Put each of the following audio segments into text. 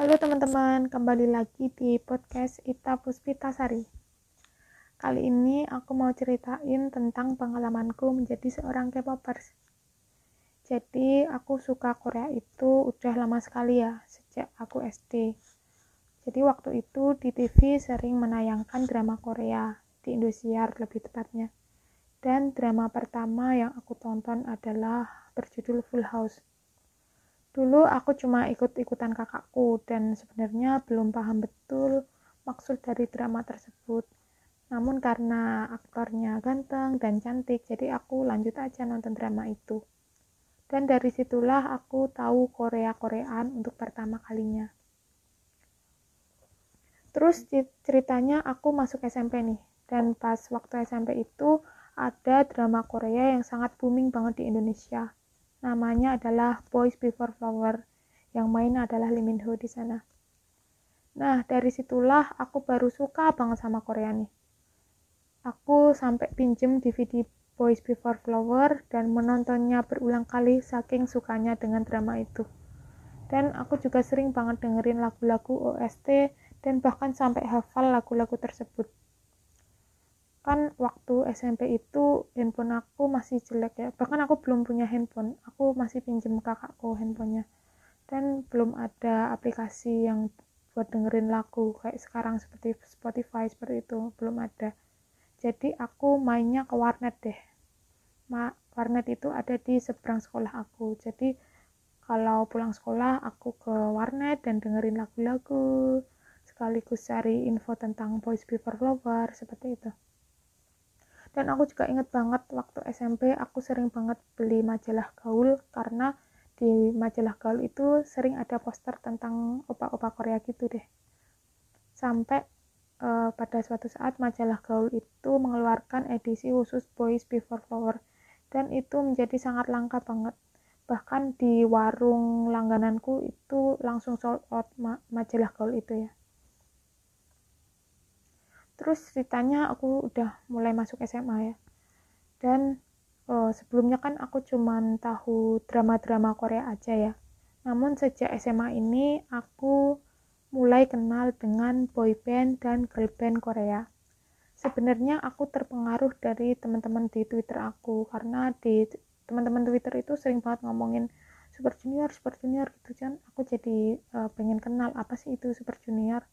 Halo teman-teman, kembali lagi di podcast Ita Puspita Sari. Kali ini aku mau ceritain tentang pengalamanku menjadi seorang K-popers. Jadi aku suka Korea itu udah lama sekali ya, sejak aku SD. Jadi waktu itu di TV sering menayangkan drama Korea, di Indosiar lebih tepatnya. Dan drama pertama yang aku tonton adalah berjudul Full House Dulu aku cuma ikut-ikutan kakakku dan sebenarnya belum paham betul maksud dari drama tersebut. Namun karena aktornya ganteng dan cantik, jadi aku lanjut aja nonton drama itu. Dan dari situlah aku tahu Korea-Koreaan untuk pertama kalinya. Terus ceritanya aku masuk SMP nih. Dan pas waktu SMP itu ada drama Korea yang sangat booming banget di Indonesia namanya adalah Boys Before Flower. Yang main adalah Lee Min Ho di sana. Nah dari situlah aku baru suka banget sama Korea nih. Aku sampai pinjem DVD Boys Before Flower dan menontonnya berulang kali saking sukanya dengan drama itu. Dan aku juga sering banget dengerin lagu-lagu OST dan bahkan sampai hafal lagu-lagu tersebut kan waktu SMP itu handphone aku masih jelek ya. Bahkan aku belum punya handphone. Aku masih pinjem kakakku handphonenya. Dan belum ada aplikasi yang buat dengerin lagu kayak sekarang seperti Spotify seperti itu. Belum ada. Jadi aku mainnya ke warnet deh. Ma warnet itu ada di seberang sekolah aku. Jadi kalau pulang sekolah aku ke warnet dan dengerin lagu-lagu. Sekaligus cari info tentang Boys Before Flower seperti itu dan aku juga inget banget waktu SMP aku sering banget beli majalah gaul karena di majalah gaul itu sering ada poster tentang opa-opa Korea gitu deh. Sampai uh, pada suatu saat majalah gaul itu mengeluarkan edisi khusus Boys Before Flower dan itu menjadi sangat langka banget. Bahkan di warung langgananku itu langsung sold out ma majalah gaul itu ya terus ceritanya aku udah mulai masuk SMA ya. Dan oh, sebelumnya kan aku cuman tahu drama-drama Korea aja ya. Namun sejak SMA ini aku mulai kenal dengan boyband dan girlband Korea. Sebenarnya aku terpengaruh dari teman-teman di Twitter aku karena di teman-teman Twitter itu sering banget ngomongin Super Junior, Super Junior gitu kan. Aku jadi uh, pengen kenal apa sih itu Super Junior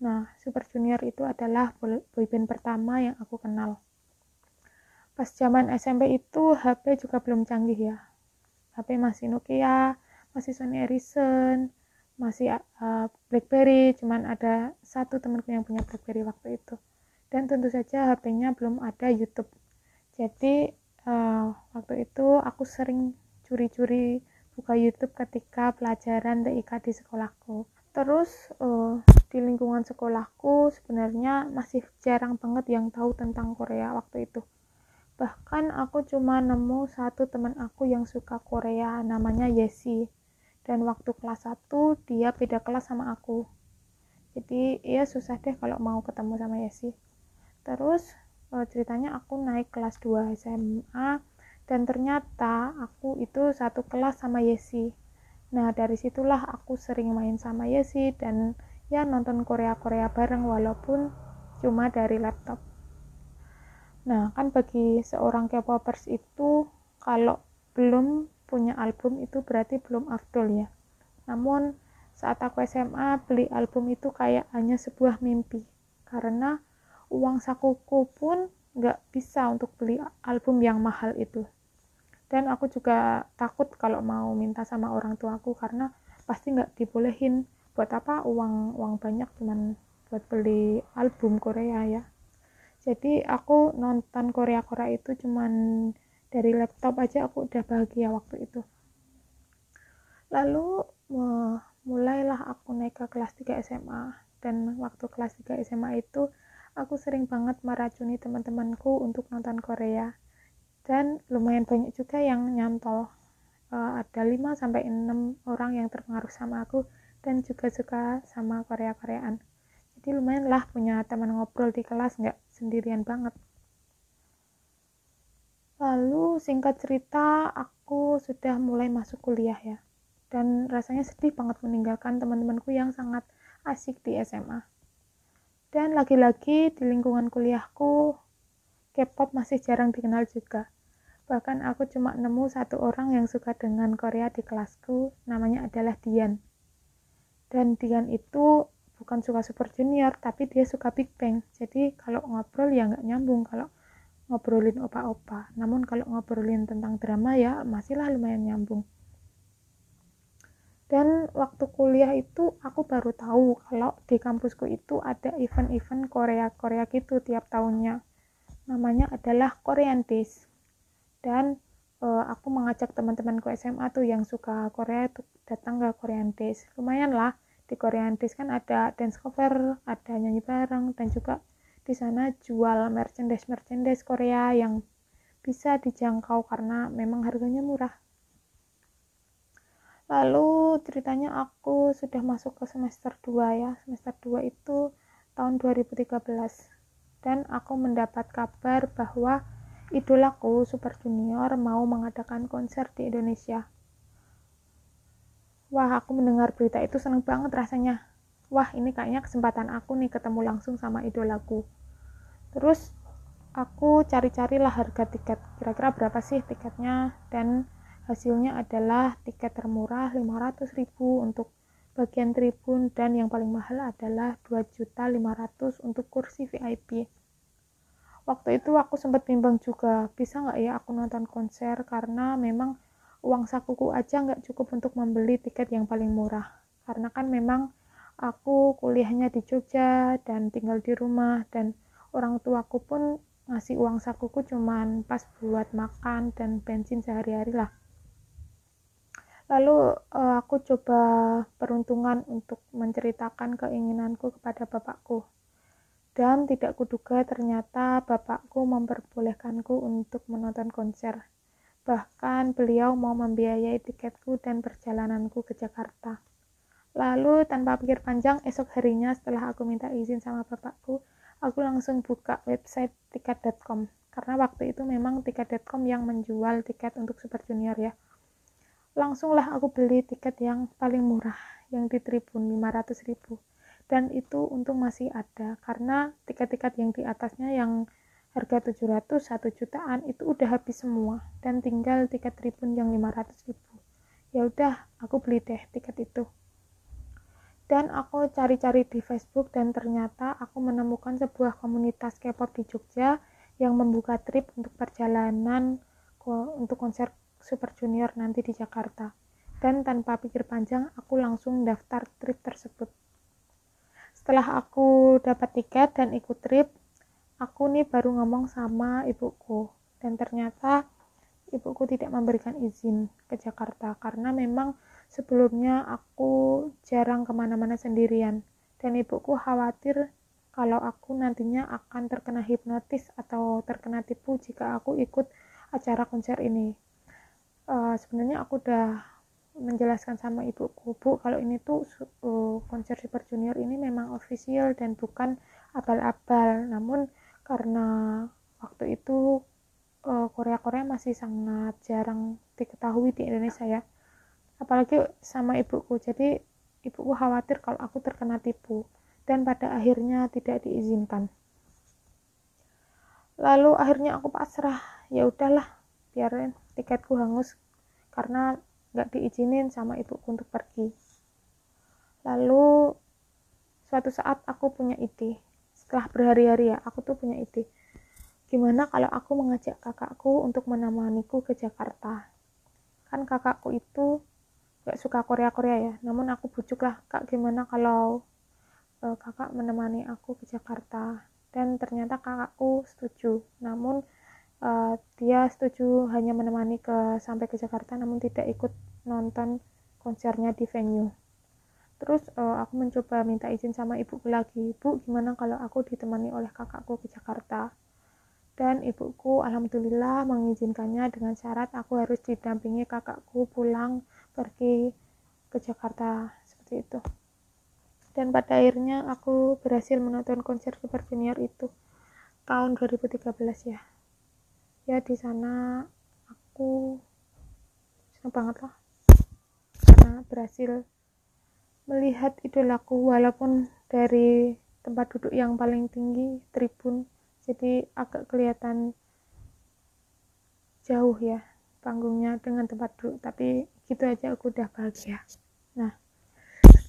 Nah, Super Junior itu adalah boyband pertama yang aku kenal. Pas zaman SMP itu HP juga belum canggih ya. HP masih Nokia, masih Sony Ericsson, masih uh, BlackBerry, cuman ada satu temanku yang punya BlackBerry waktu itu. Dan tentu saja HP-nya belum ada YouTube. Jadi uh, waktu itu aku sering curi-curi buka YouTube ketika pelajaran TIK di sekolahku. Terus uh, di lingkungan sekolahku sebenarnya masih jarang banget yang tahu tentang Korea waktu itu. Bahkan aku cuma nemu satu teman aku yang suka Korea namanya Yesi. Dan waktu kelas 1 dia beda kelas sama aku. Jadi ya susah deh kalau mau ketemu sama Yesi. Terus uh, ceritanya aku naik kelas 2 SMA dan ternyata aku itu satu kelas sama Yesi. Nah, dari situlah aku sering main sama Yesi dan ya nonton Korea-Korea bareng walaupun cuma dari laptop. Nah, kan bagi seorang K-popers itu kalau belum punya album itu berarti belum afdol ya. Namun saat aku SMA beli album itu kayak hanya sebuah mimpi karena uang sakuku pun nggak bisa untuk beli album yang mahal itu. Dan aku juga takut kalau mau minta sama orang tuaku karena pasti nggak dibolehin buat apa uang uang banyak cuman buat beli album Korea ya. Jadi aku nonton Korea Korea itu cuman dari laptop aja aku udah bahagia waktu itu. Lalu mulailah aku naik ke kelas 3 SMA dan waktu kelas 3 SMA itu aku sering banget meracuni teman-temanku untuk nonton Korea dan lumayan banyak juga yang nyantol uh, ada 5 sampai 6 orang yang terpengaruh sama aku dan juga suka sama Korea-Koreaan. Jadi lumayan lah punya teman ngobrol di kelas nggak sendirian banget. Lalu singkat cerita aku sudah mulai masuk kuliah ya. dan rasanya sedih banget meninggalkan teman-temanku yang sangat asik di SMA. Dan lagi-lagi di lingkungan kuliahku, K-pop masih jarang dikenal juga. Bahkan aku cuma nemu satu orang yang suka dengan Korea di kelasku, namanya adalah Dian. Dan Dian itu bukan suka Super Junior, tapi dia suka Big Bang. Jadi kalau ngobrol ya nggak nyambung kalau ngobrolin opa-opa. Namun kalau ngobrolin tentang drama ya masihlah lumayan nyambung. Dan waktu kuliah itu aku baru tahu kalau di kampusku itu ada event-event Korea-Korea gitu tiap tahunnya. Namanya adalah Korean Days. Dan uh, aku mengajak teman-temanku SMA tuh yang suka Korea tuh datang ke Korean Days. Lumayan lah di Korean Days kan ada dance cover, ada nyanyi bareng dan juga di sana jual merchandise-merchandise Korea yang bisa dijangkau karena memang harganya murah. Lalu ceritanya aku sudah masuk ke semester 2 ya. Semester 2 itu tahun 2013. Dan aku mendapat kabar bahwa idolaku Super Junior mau mengadakan konser di Indonesia. Wah, aku mendengar berita itu seneng banget rasanya. Wah, ini kayaknya kesempatan aku nih ketemu langsung sama idolaku terus aku cari-carilah harga tiket kira-kira berapa sih tiketnya dan hasilnya adalah tiket termurah 500.000 untuk bagian tribun dan yang paling mahal adalah 2.500 untuk kursi VIP waktu itu aku sempat bimbang juga bisa nggak ya aku nonton konser? Karena memang uang sakuku aja nggak cukup untuk membeli tiket yang paling murah. Karena kan memang aku kuliahnya di Jogja dan tinggal di rumah dan orang tuaku pun ngasih uang sakuku cuman pas buat makan dan bensin sehari-hari lah. Lalu uh, aku coba peruntungan untuk menceritakan keinginanku kepada bapakku dan tidak kuduga ternyata bapakku memperbolehkanku untuk menonton konser. Bahkan beliau mau membiayai tiketku dan perjalananku ke Jakarta. Lalu tanpa pikir panjang esok harinya setelah aku minta izin sama bapakku aku langsung buka website tiket.com karena waktu itu memang tiket.com yang menjual tiket untuk Super Junior ya. Langsunglah aku beli tiket yang paling murah yang di tribun 500 ribu dan itu untung masih ada karena tiket-tiket yang di atasnya yang harga 700 1 jutaan itu udah habis semua dan tinggal tiket tribun yang 500 ribu ya udah aku beli deh tiket itu dan aku cari-cari di Facebook dan ternyata aku menemukan sebuah komunitas K-pop di Jogja yang membuka trip untuk perjalanan untuk konser Super Junior nanti di Jakarta. Dan tanpa pikir panjang, aku langsung daftar trip tersebut. Setelah aku dapat tiket dan ikut trip, aku nih baru ngomong sama ibuku. Dan ternyata ibuku tidak memberikan izin ke Jakarta karena memang Sebelumnya aku jarang ke mana-mana sendirian, dan ibuku khawatir kalau aku nantinya akan terkena hipnotis atau terkena tipu jika aku ikut acara konser ini. Uh, sebenarnya aku udah menjelaskan sama ibuku, bu kalau ini tuh uh, konser Super Junior ini memang official dan bukan abal-abal. Namun karena waktu itu eh, Korea-Korea masih sangat jarang diketahui di Indonesia ya. Apalagi sama ibuku. Jadi ibuku khawatir kalau aku terkena tipu dan pada akhirnya tidak diizinkan. Lalu akhirnya aku pasrah. Ya udahlah biarin tiketku hangus. Karena nggak diizinin sama ibuku untuk pergi. Lalu suatu saat aku punya ide. Setelah berhari-hari ya aku tuh punya ide. Gimana kalau aku mengajak kakakku untuk menemaniku ke Jakarta? Kan kakakku itu gak suka Korea Korea ya. Namun aku bujuk lah kak gimana kalau uh, kakak menemani aku ke Jakarta? Dan ternyata kakakku setuju. Namun uh, dia setuju hanya menemani ke sampai ke Jakarta namun tidak ikut nonton konsernya di venue. Terus uh, aku mencoba minta izin sama ibuku lagi bu gimana kalau aku ditemani oleh kakakku ke Jakarta? Dan ibuku alhamdulillah mengizinkannya dengan syarat aku harus didampingi kakakku pulang pergi ke Jakarta. Seperti itu. Dan pada akhirnya aku berhasil menonton konser Super Junior itu tahun 2013 ya ya di sana aku senang banget lah. Karena berhasil melihat idolaku walaupun dari tempat duduk yang paling tinggi tribun jadi agak kelihatan jauh ya panggungnya dengan tempat duduk. Tapi gitu aja aku udah bahagia. Nah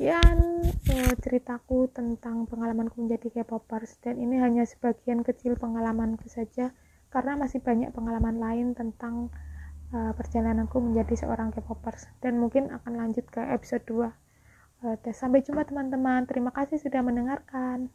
sekian uh, ceritaku tentang pengalamanku menjadi K-popers. Dan ini hanya sebagian kecil pengalamanku saja karena masih banyak pengalaman lain tentang uh, perjalananku menjadi seorang K-popers. Dan mungkin akan lanjut ke episode 2 uh, sampai jumpa teman-teman. Terima kasih sudah mendengarkan